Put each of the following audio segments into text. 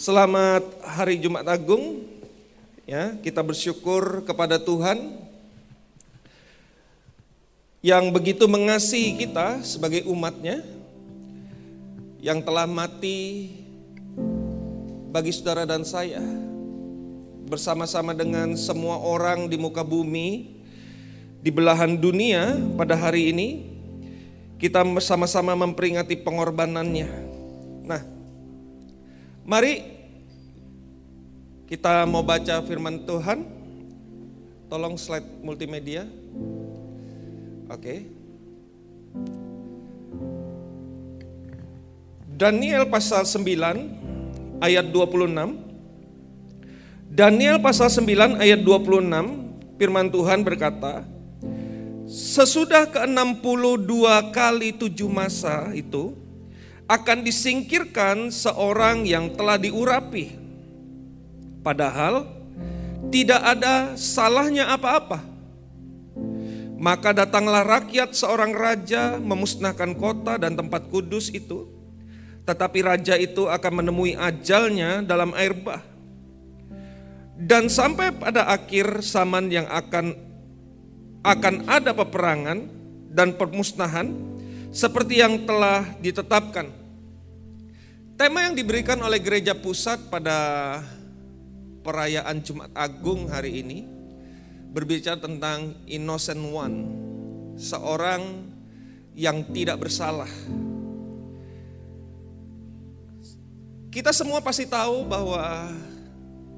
Selamat hari Jumat Agung. Ya, kita bersyukur kepada Tuhan yang begitu mengasihi kita sebagai umatnya yang telah mati bagi saudara dan saya bersama-sama dengan semua orang di muka bumi di belahan dunia pada hari ini kita bersama-sama memperingati pengorbanannya. Nah, mari kita mau baca firman Tuhan. Tolong slide multimedia. Oke. Daniel pasal 9 ayat 26. Daniel pasal 9 ayat 26 firman Tuhan berkata, Sesudah ke-62 kali tujuh masa itu akan disingkirkan seorang yang telah diurapi Padahal tidak ada salahnya apa-apa. Maka datanglah rakyat seorang raja memusnahkan kota dan tempat kudus itu. Tetapi raja itu akan menemui ajalnya dalam air bah. Dan sampai pada akhir zaman yang akan akan ada peperangan dan permusnahan seperti yang telah ditetapkan. Tema yang diberikan oleh gereja pusat pada perayaan Jumat Agung hari ini berbicara tentang innocent one, seorang yang tidak bersalah. Kita semua pasti tahu bahwa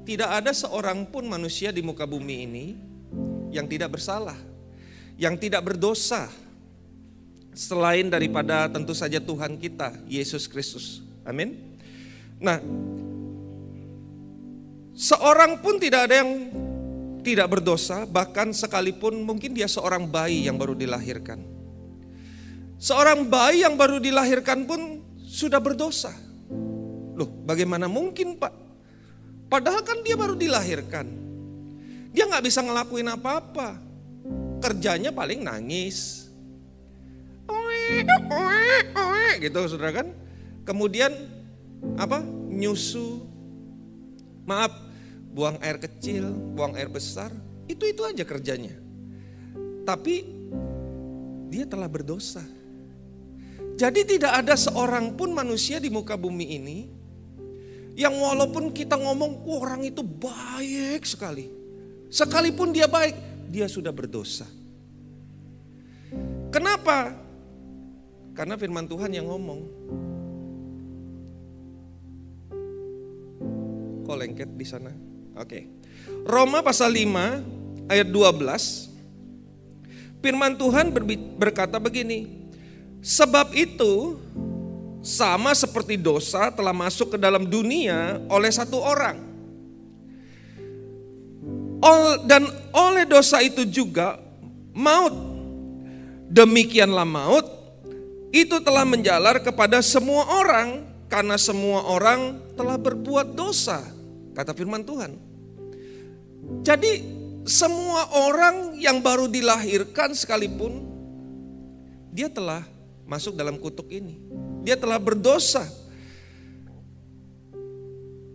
tidak ada seorang pun manusia di muka bumi ini yang tidak bersalah, yang tidak berdosa, selain daripada tentu saja Tuhan kita, Yesus Kristus. Amin. Nah, Seorang pun tidak ada yang tidak berdosa, bahkan sekalipun mungkin dia seorang bayi yang baru dilahirkan. Seorang bayi yang baru dilahirkan pun sudah berdosa. Loh, bagaimana mungkin Pak? Padahal kan dia baru dilahirkan. Dia nggak bisa ngelakuin apa-apa. Kerjanya paling nangis. Gitu saudara kan. Kemudian apa? Nyusu, Maaf, buang air kecil, buang air besar, itu-itu aja kerjanya. Tapi dia telah berdosa. Jadi tidak ada seorang pun manusia di muka bumi ini yang walaupun kita ngomong oh, orang itu baik sekali. Sekalipun dia baik, dia sudah berdosa. Kenapa? Karena firman Tuhan yang ngomong, Kok lengket di sana? Oke. Roma pasal 5 ayat 12. Firman Tuhan berkata begini. Sebab itu sama seperti dosa telah masuk ke dalam dunia oleh satu orang. Dan oleh dosa itu juga maut. Demikianlah maut itu telah menjalar kepada semua orang karena semua orang telah berbuat dosa, kata firman Tuhan. Jadi semua orang yang baru dilahirkan sekalipun dia telah masuk dalam kutuk ini. Dia telah berdosa.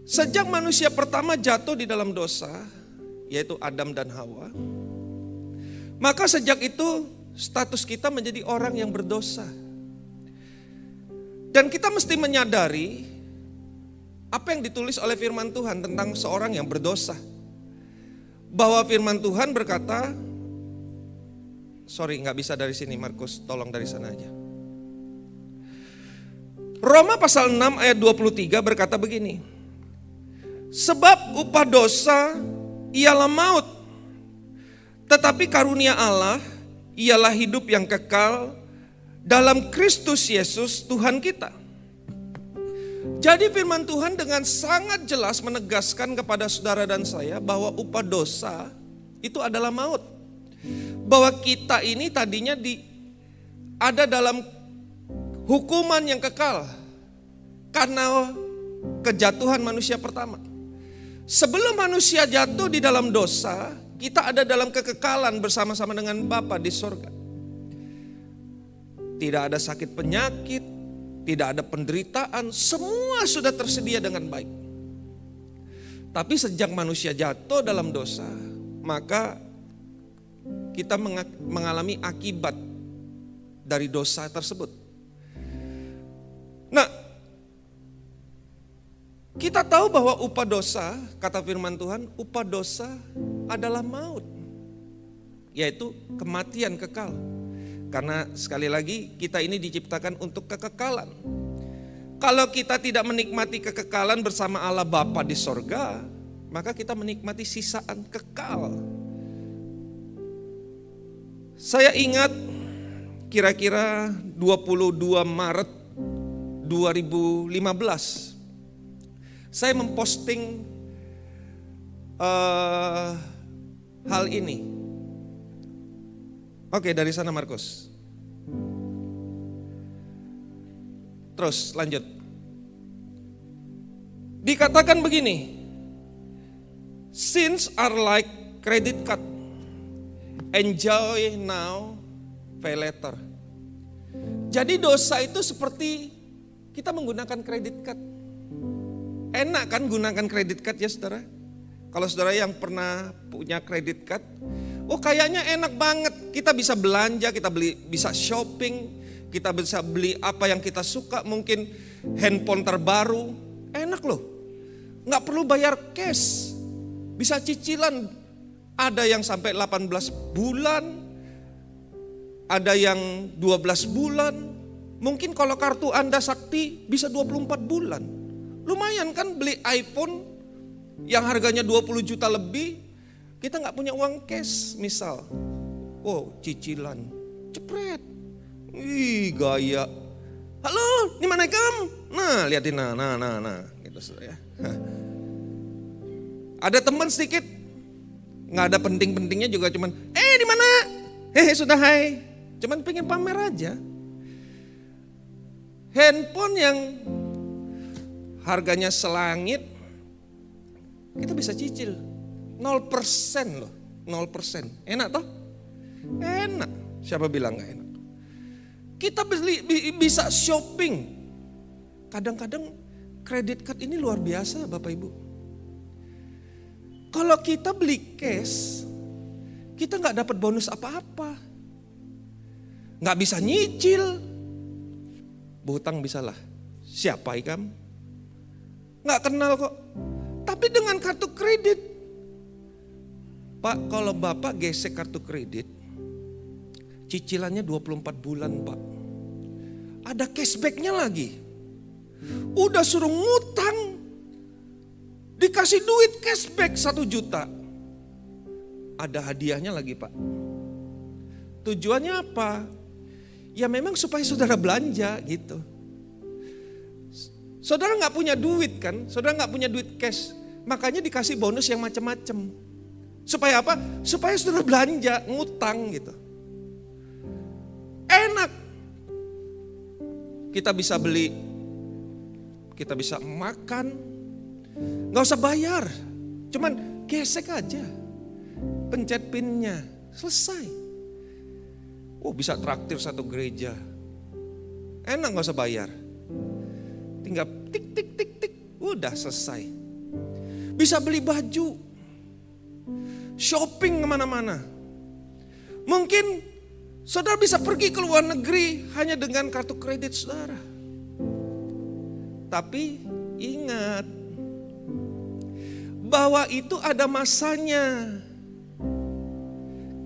Sejak manusia pertama jatuh di dalam dosa, yaitu Adam dan Hawa, maka sejak itu status kita menjadi orang yang berdosa. Dan kita mesti menyadari apa yang ditulis oleh firman Tuhan tentang seorang yang berdosa. Bahwa firman Tuhan berkata, sorry nggak bisa dari sini Markus, tolong dari sana aja. Roma pasal 6 ayat 23 berkata begini. Sebab upah dosa ialah maut. Tetapi karunia Allah ialah hidup yang kekal dalam Kristus Yesus Tuhan kita. Jadi firman Tuhan dengan sangat jelas menegaskan kepada saudara dan saya bahwa upah dosa itu adalah maut. Bahwa kita ini tadinya di ada dalam hukuman yang kekal karena kejatuhan manusia pertama. Sebelum manusia jatuh di dalam dosa, kita ada dalam kekekalan bersama-sama dengan Bapa di sorga. Tidak ada sakit penyakit, tidak ada penderitaan, semua sudah tersedia dengan baik. Tapi sejak manusia jatuh dalam dosa, maka kita mengalami akibat dari dosa tersebut. Nah, kita tahu bahwa upah dosa, kata firman Tuhan, upah dosa adalah maut. Yaitu kematian kekal. Karena sekali lagi kita ini diciptakan untuk kekekalan. Kalau kita tidak menikmati kekekalan bersama Allah Bapa di sorga, maka kita menikmati sisaan kekal. Saya ingat kira-kira 22 Maret 2015 saya memposting uh, hal ini. Oke, dari sana Markus. Terus lanjut. Dikatakan begini. Sins are like credit card. Enjoy now, pay later. Jadi dosa itu seperti kita menggunakan kredit card. Enak kan gunakan kredit card ya saudara? Kalau saudara yang pernah punya kredit card, oh kayaknya enak banget. Kita bisa belanja, kita beli, bisa shopping, kita bisa beli apa yang kita suka, mungkin handphone terbaru, enak loh. Nggak perlu bayar cash, bisa cicilan. Ada yang sampai 18 bulan, ada yang 12 bulan. Mungkin kalau kartu Anda sakti bisa 24 bulan. Lumayan kan beli iPhone yang harganya 20 juta lebih, kita nggak punya uang cash misal. Oh cicilan, cepret. Ih gaya. Halo, di mana kamu? Nah liatin nah, nah, nah, nah. Gitu ya. Ada teman sedikit, nggak ada penting-pentingnya juga cuman, eh di mana? Hehe sudah hai. Cuman pengen pamer aja. Handphone yang harganya selangit, kita bisa cicil. 0% loh, 0%. Enak toh? Enak. Siapa bilang gak enak? Kita beli, bisa shopping. Kadang-kadang kredit card ini luar biasa Bapak Ibu. Kalau kita beli cash, kita nggak dapat bonus apa-apa. Nggak bisa nyicil. Berhutang bisa lah. Siapa ikam? nggak kenal kok. Tapi dengan kartu kredit, Pak kalau Bapak gesek kartu kredit, cicilannya 24 bulan Pak. Ada cashbacknya lagi. Udah suruh ngutang, dikasih duit cashback 1 juta. Ada hadiahnya lagi Pak. Tujuannya apa? Ya memang supaya saudara belanja gitu. Saudara nggak punya duit kan, saudara nggak punya duit cash, makanya dikasih bonus yang macam-macam. Supaya apa? Supaya saudara belanja, ngutang gitu. Enak. Kita bisa beli, kita bisa makan, nggak usah bayar, cuman gesek aja, pencet pinnya, selesai. Oh bisa traktir satu gereja, enak nggak usah bayar tinggal tik tik tik tik, udah selesai. Bisa beli baju, shopping ke mana-mana. Mungkin saudara bisa pergi ke luar negeri hanya dengan kartu kredit saudara. Tapi ingat bahwa itu ada masanya.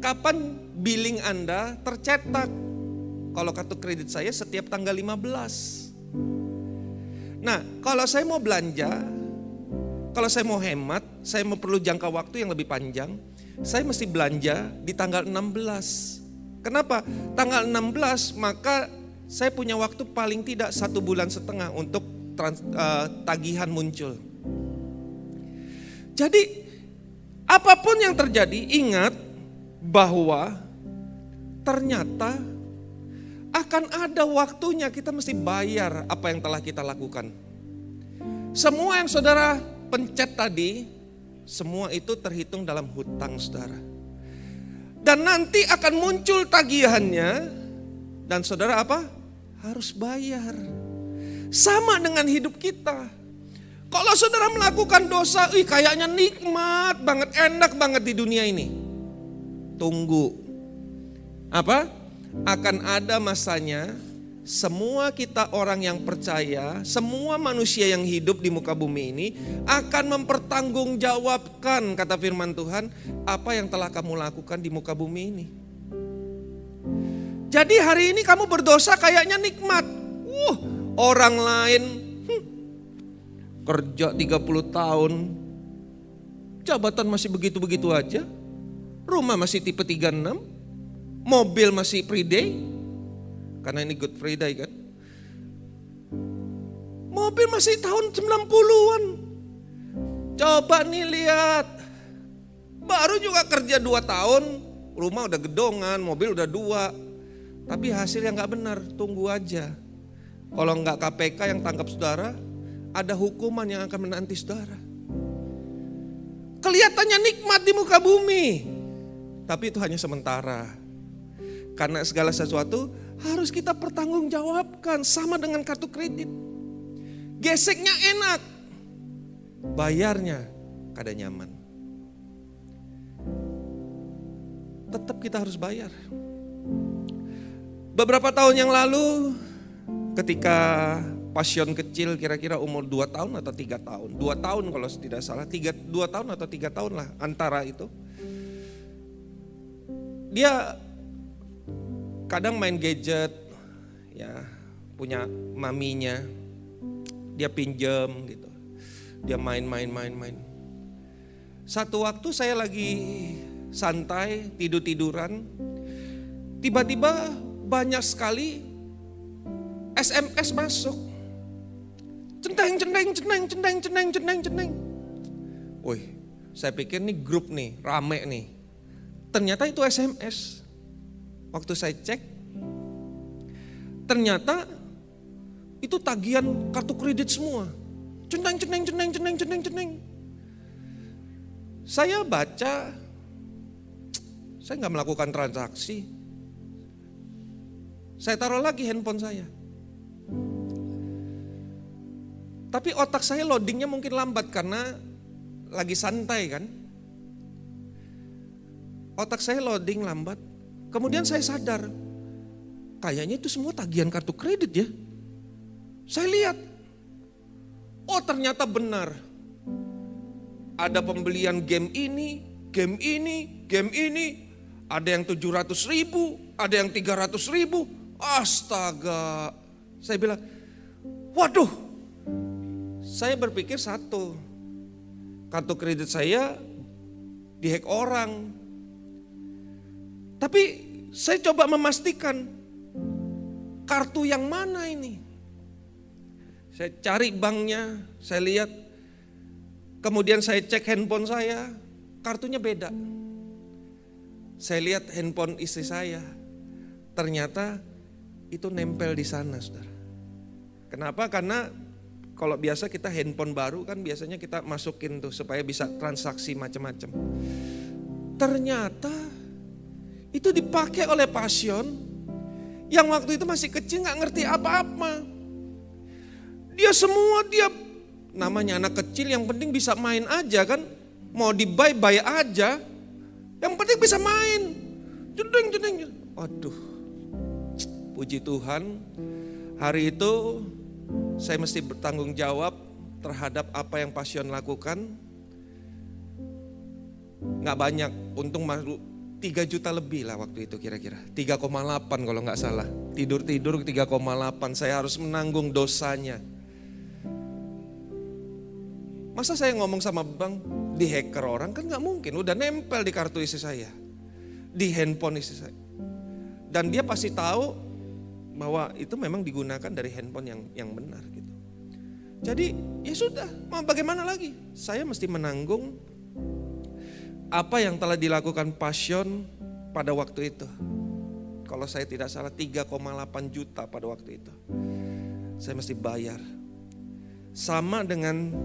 Kapan billing Anda tercetak? Kalau kartu kredit saya setiap tanggal 15. Nah, kalau saya mau belanja, kalau saya mau hemat, saya perlu jangka waktu yang lebih panjang, saya mesti belanja di tanggal 16. Kenapa? Tanggal 16 maka saya punya waktu paling tidak satu bulan setengah untuk trans, uh, tagihan muncul. Jadi apa pun yang terjadi ingat bahwa ternyata akan ada waktunya kita mesti bayar apa yang telah kita lakukan. Semua yang saudara pencet tadi, semua itu terhitung dalam hutang saudara. Dan nanti akan muncul tagihannya dan saudara apa? Harus bayar. Sama dengan hidup kita. Kalau saudara melakukan dosa, ih kayaknya nikmat banget, enak banget di dunia ini. Tunggu. Apa? Akan ada masanya semua kita orang yang percaya, semua manusia yang hidup di muka bumi ini akan mempertanggungjawabkan kata firman Tuhan apa yang telah kamu lakukan di muka bumi ini. Jadi hari ini kamu berdosa kayaknya nikmat. Uh, orang lain hmm, kerja 30 tahun, jabatan masih begitu-begitu aja, rumah masih tipe 36, mobil masih pre-day, karena ini Good Friday kan. Mobil masih tahun 90-an. Coba nih lihat. Baru juga kerja 2 tahun, rumah udah gedongan, mobil udah dua. Tapi hasil yang gak benar, tunggu aja. Kalau nggak KPK yang tangkap saudara, ada hukuman yang akan menanti saudara. Kelihatannya nikmat di muka bumi, tapi itu hanya sementara. Karena segala sesuatu harus kita pertanggungjawabkan sama dengan kartu kredit. Geseknya enak, bayarnya kada nyaman. Tetap kita harus bayar. Beberapa tahun yang lalu ketika pasion kecil kira-kira umur 2 tahun atau 3 tahun. 2 tahun kalau tidak salah, 3, 2 tahun atau 3 tahun lah antara itu. Dia kadang main gadget ya punya maminya dia pinjam gitu. Dia main main main main. Satu waktu saya lagi santai tidur tiduran tiba-tiba banyak sekali SMS masuk. Centeng centeng centeng centeng centeng centeng centeng woi saya pikir nih grup nih rame nih. Ternyata itu SMS Waktu saya cek, ternyata itu tagihan kartu kredit semua. Ceneng, ceneng, ceneng, ceneng, ceneng, ceneng. Saya baca, saya nggak melakukan transaksi. Saya taruh lagi handphone saya. Tapi otak saya loadingnya mungkin lambat karena lagi santai kan. Otak saya loading lambat. Kemudian saya sadar, kayaknya itu semua tagihan kartu kredit ya. Saya lihat, oh ternyata benar. Ada pembelian game ini, game ini, game ini. Ada yang 700 ribu, ada yang 300 ribu. Astaga. Saya bilang, waduh. Saya berpikir satu, kartu kredit saya dihack orang, tapi saya coba memastikan kartu yang mana ini. Saya cari banknya, saya lihat. Kemudian saya cek handphone saya, kartunya beda. Saya lihat handphone istri saya, ternyata itu nempel di sana, saudara. Kenapa? Karena kalau biasa kita handphone baru kan biasanya kita masukin tuh supaya bisa transaksi macam-macam. Ternyata itu dipakai oleh pasion yang waktu itu masih kecil nggak ngerti apa-apa. Dia semua dia namanya anak kecil yang penting bisa main aja kan. Mau di buy buy aja. Yang penting bisa main. Jedeng jedeng. Waduh. Puji Tuhan. Hari itu saya mesti bertanggung jawab terhadap apa yang pasion lakukan. Nggak banyak, untung 3 juta lebih lah waktu itu kira-kira. 3,8 kalau nggak salah. Tidur-tidur 3,8 saya harus menanggung dosanya. Masa saya ngomong sama bang di hacker orang kan nggak mungkin. Udah nempel di kartu isi saya. Di handphone isi saya. Dan dia pasti tahu bahwa itu memang digunakan dari handphone yang yang benar gitu. Jadi ya sudah, mau bagaimana lagi? Saya mesti menanggung apa yang telah dilakukan Passion pada waktu itu. Kalau saya tidak salah 3,8 juta pada waktu itu. Saya mesti bayar. Sama dengan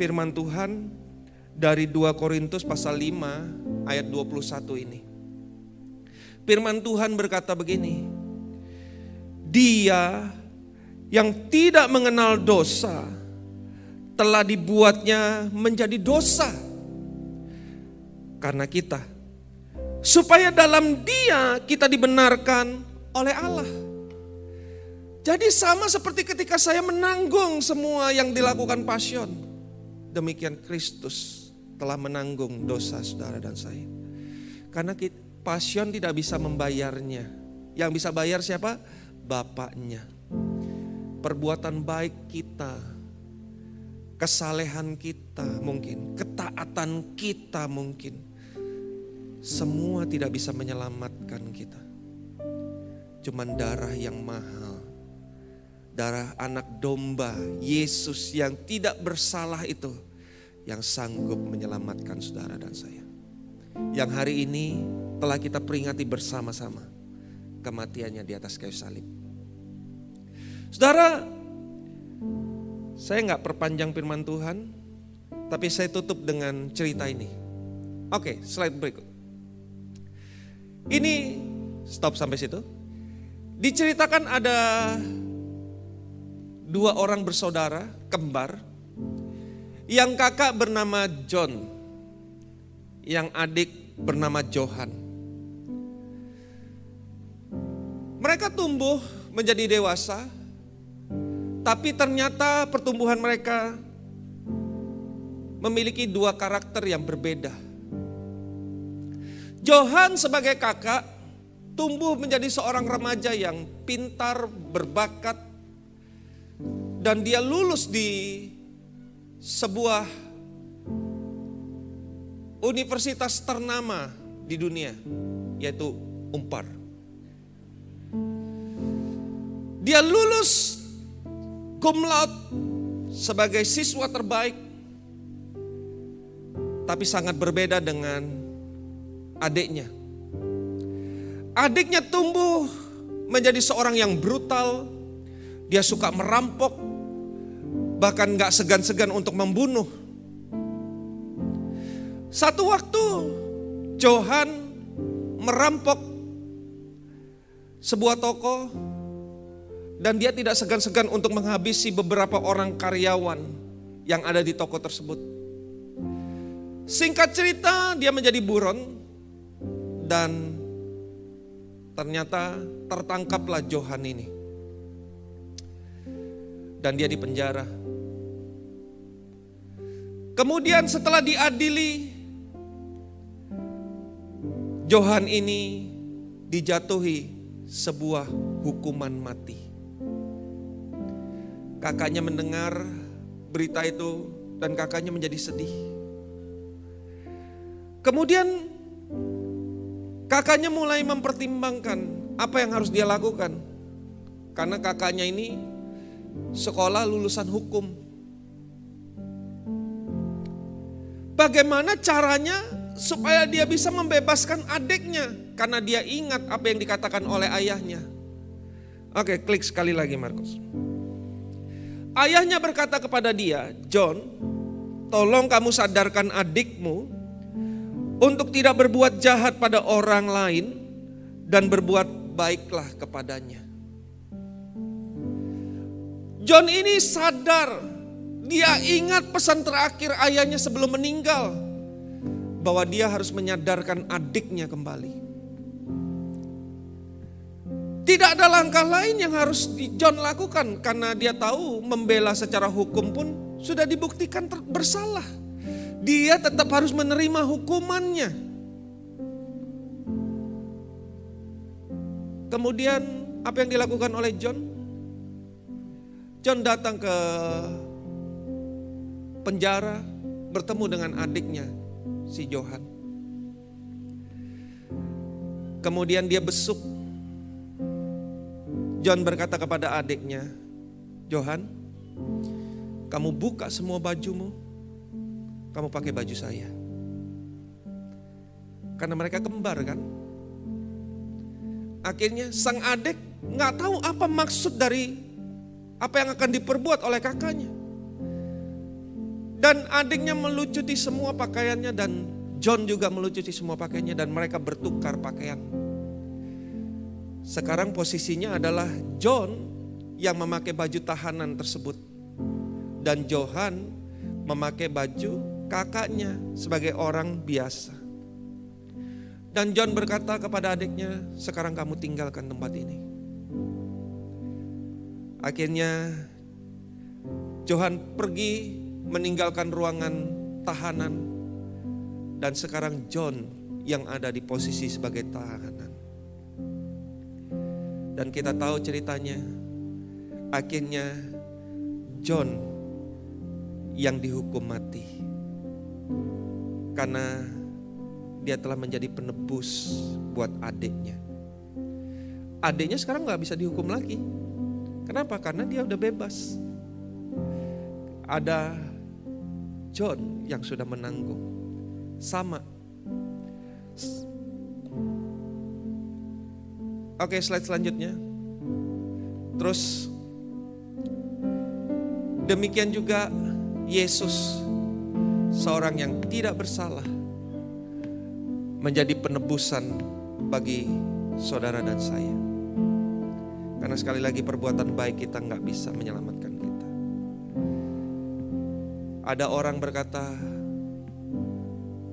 firman Tuhan dari 2 Korintus pasal 5 ayat 21 ini. Firman Tuhan berkata begini. Dia yang tidak mengenal dosa telah dibuatnya menjadi dosa karena kita, supaya dalam Dia kita dibenarkan oleh Allah. Jadi, sama seperti ketika saya menanggung semua yang dilakukan pasion, demikian Kristus telah menanggung dosa saudara dan saya. Karena pasion tidak bisa membayarnya. Yang bisa bayar siapa? Bapaknya. Perbuatan baik kita, kesalehan kita mungkin, ketaatan kita mungkin. Semua tidak bisa menyelamatkan kita. Cuman darah yang mahal. Darah anak domba, Yesus yang tidak bersalah itu yang sanggup menyelamatkan saudara dan saya. Yang hari ini telah kita peringati bersama-sama kematiannya di atas kayu salib. Saudara, saya nggak perpanjang firman Tuhan, tapi saya tutup dengan cerita ini. Oke, slide berikut. Ini stop sampai situ. Diceritakan ada dua orang bersaudara kembar yang kakak bernama John, yang adik bernama Johan. Mereka tumbuh menjadi dewasa, tapi ternyata pertumbuhan mereka memiliki dua karakter yang berbeda. Johan sebagai kakak tumbuh menjadi seorang remaja yang pintar, berbakat, dan dia lulus di sebuah universitas ternama di dunia, yaitu Umpar. Dia lulus cum laude sebagai siswa terbaik, tapi sangat berbeda dengan adiknya. Adiknya tumbuh menjadi seorang yang brutal, dia suka merampok, bahkan gak segan-segan untuk membunuh. Satu waktu Johan merampok sebuah toko dan dia tidak segan-segan untuk menghabisi beberapa orang karyawan yang ada di toko tersebut. Singkat cerita dia menjadi buron dan ternyata tertangkaplah Johan ini. Dan dia dipenjara. Kemudian setelah diadili, Johan ini dijatuhi sebuah hukuman mati. Kakaknya mendengar berita itu dan kakaknya menjadi sedih. Kemudian kakaknya mulai mempertimbangkan apa yang harus dia lakukan. Karena kakaknya ini sekolah lulusan hukum. Bagaimana caranya supaya dia bisa membebaskan adiknya karena dia ingat apa yang dikatakan oleh ayahnya. Oke, klik sekali lagi Markus. Ayahnya berkata kepada dia, "John, tolong kamu sadarkan adikmu untuk tidak berbuat jahat pada orang lain dan berbuat baiklah kepadanya." John ini sadar dia ingat pesan terakhir ayahnya sebelum meninggal. Bahwa dia harus menyadarkan adiknya kembali. Tidak ada langkah lain yang harus John lakukan. Karena dia tahu membela secara hukum pun sudah dibuktikan bersalah. Dia tetap harus menerima hukumannya. Kemudian apa yang dilakukan oleh John? John datang ke penjara bertemu dengan adiknya si Johan. Kemudian dia besuk. John berkata kepada adiknya, Johan, kamu buka semua bajumu, kamu pakai baju saya. Karena mereka kembar kan. Akhirnya sang adik nggak tahu apa maksud dari apa yang akan diperbuat oleh kakaknya. Dan adiknya melucuti semua pakaiannya dan John juga melucuti semua pakaiannya dan mereka bertukar pakaian. Sekarang posisinya adalah John yang memakai baju tahanan tersebut. Dan Johan memakai baju kakaknya sebagai orang biasa. Dan John berkata kepada adiknya, "Sekarang kamu tinggalkan tempat ini." Akhirnya Johan pergi meninggalkan ruangan tahanan dan sekarang John yang ada di posisi sebagai tahanan. Dan kita tahu ceritanya, akhirnya John yang dihukum mati karena dia telah menjadi penebus buat adiknya. Adiknya sekarang nggak bisa dihukum lagi Kenapa? Karena dia udah bebas. Ada John yang sudah menanggung. Sama. Oke, slide selanjutnya. Terus demikian juga Yesus seorang yang tidak bersalah menjadi penebusan bagi saudara dan saya. Karena sekali lagi perbuatan baik kita nggak bisa menyelamatkan kita. Ada orang berkata,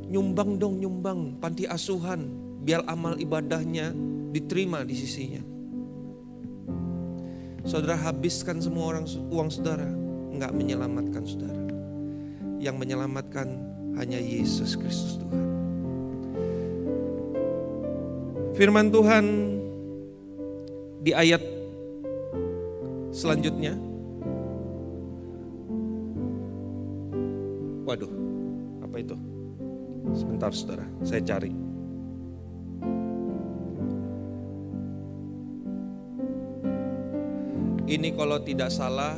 nyumbang dong nyumbang panti asuhan biar amal ibadahnya diterima di sisinya. Saudara habiskan semua orang uang saudara, nggak menyelamatkan saudara. Yang menyelamatkan hanya Yesus Kristus Tuhan. Firman Tuhan di ayat Selanjutnya, waduh, apa itu? Sebentar, saudara, saya cari. Ini kalau tidak salah,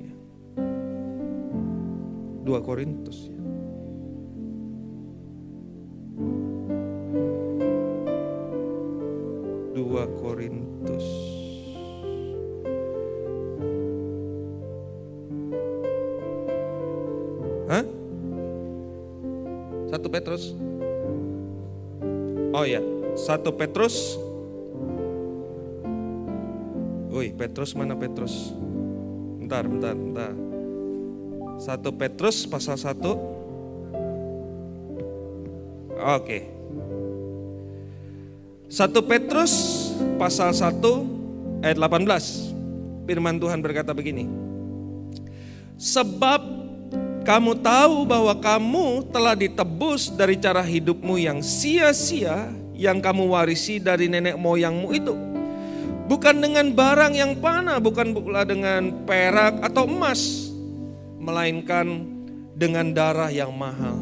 2 Korintus ya. 2 Korintus. Hah? 1 Petrus. Oh ya, 1 Petrus. Woi, Petrus mana Petrus? Bentar, bentar, bentar. 1 Petrus pasal 1. Oke. Okay. 1 Petrus pasal 1 ayat 18. Firman Tuhan berkata begini. Sebab kamu tahu bahwa kamu telah ditebus dari cara hidupmu yang sia-sia yang kamu warisi dari nenek moyangmu itu. Bukan dengan barang yang panah, bukan pula dengan perak atau emas, melainkan dengan darah yang mahal,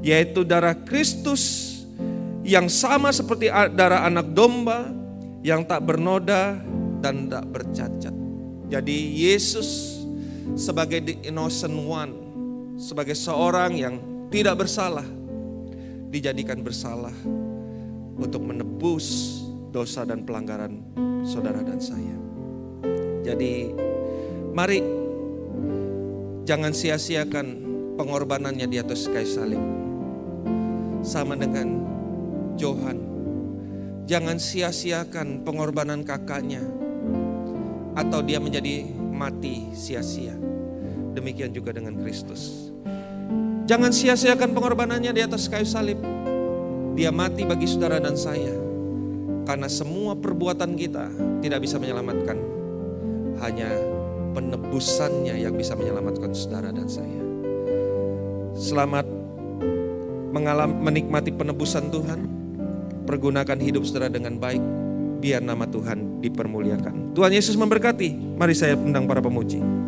yaitu darah Kristus yang sama seperti darah anak domba yang tak bernoda dan tak bercacat. Jadi Yesus sebagai the innocent one, sebagai seorang yang tidak bersalah, dijadikan bersalah untuk menebus dosa dan pelanggaran saudara dan saya. Jadi mari jangan sia-siakan pengorbanannya di atas kayu salib. Sama dengan Johan. Jangan sia-siakan pengorbanan kakaknya atau dia menjadi mati sia-sia. Demikian juga dengan Kristus. Jangan sia-siakan pengorbanannya di atas kayu salib. Dia mati bagi saudara dan saya. Karena semua perbuatan kita tidak bisa menyelamatkan. Hanya penebusannya yang bisa menyelamatkan saudara dan saya. Selamat mengalami menikmati penebusan Tuhan pergunakan hidup saudara dengan baik, biar nama Tuhan dipermuliakan. Tuhan Yesus memberkati. Mari saya undang para pemuji.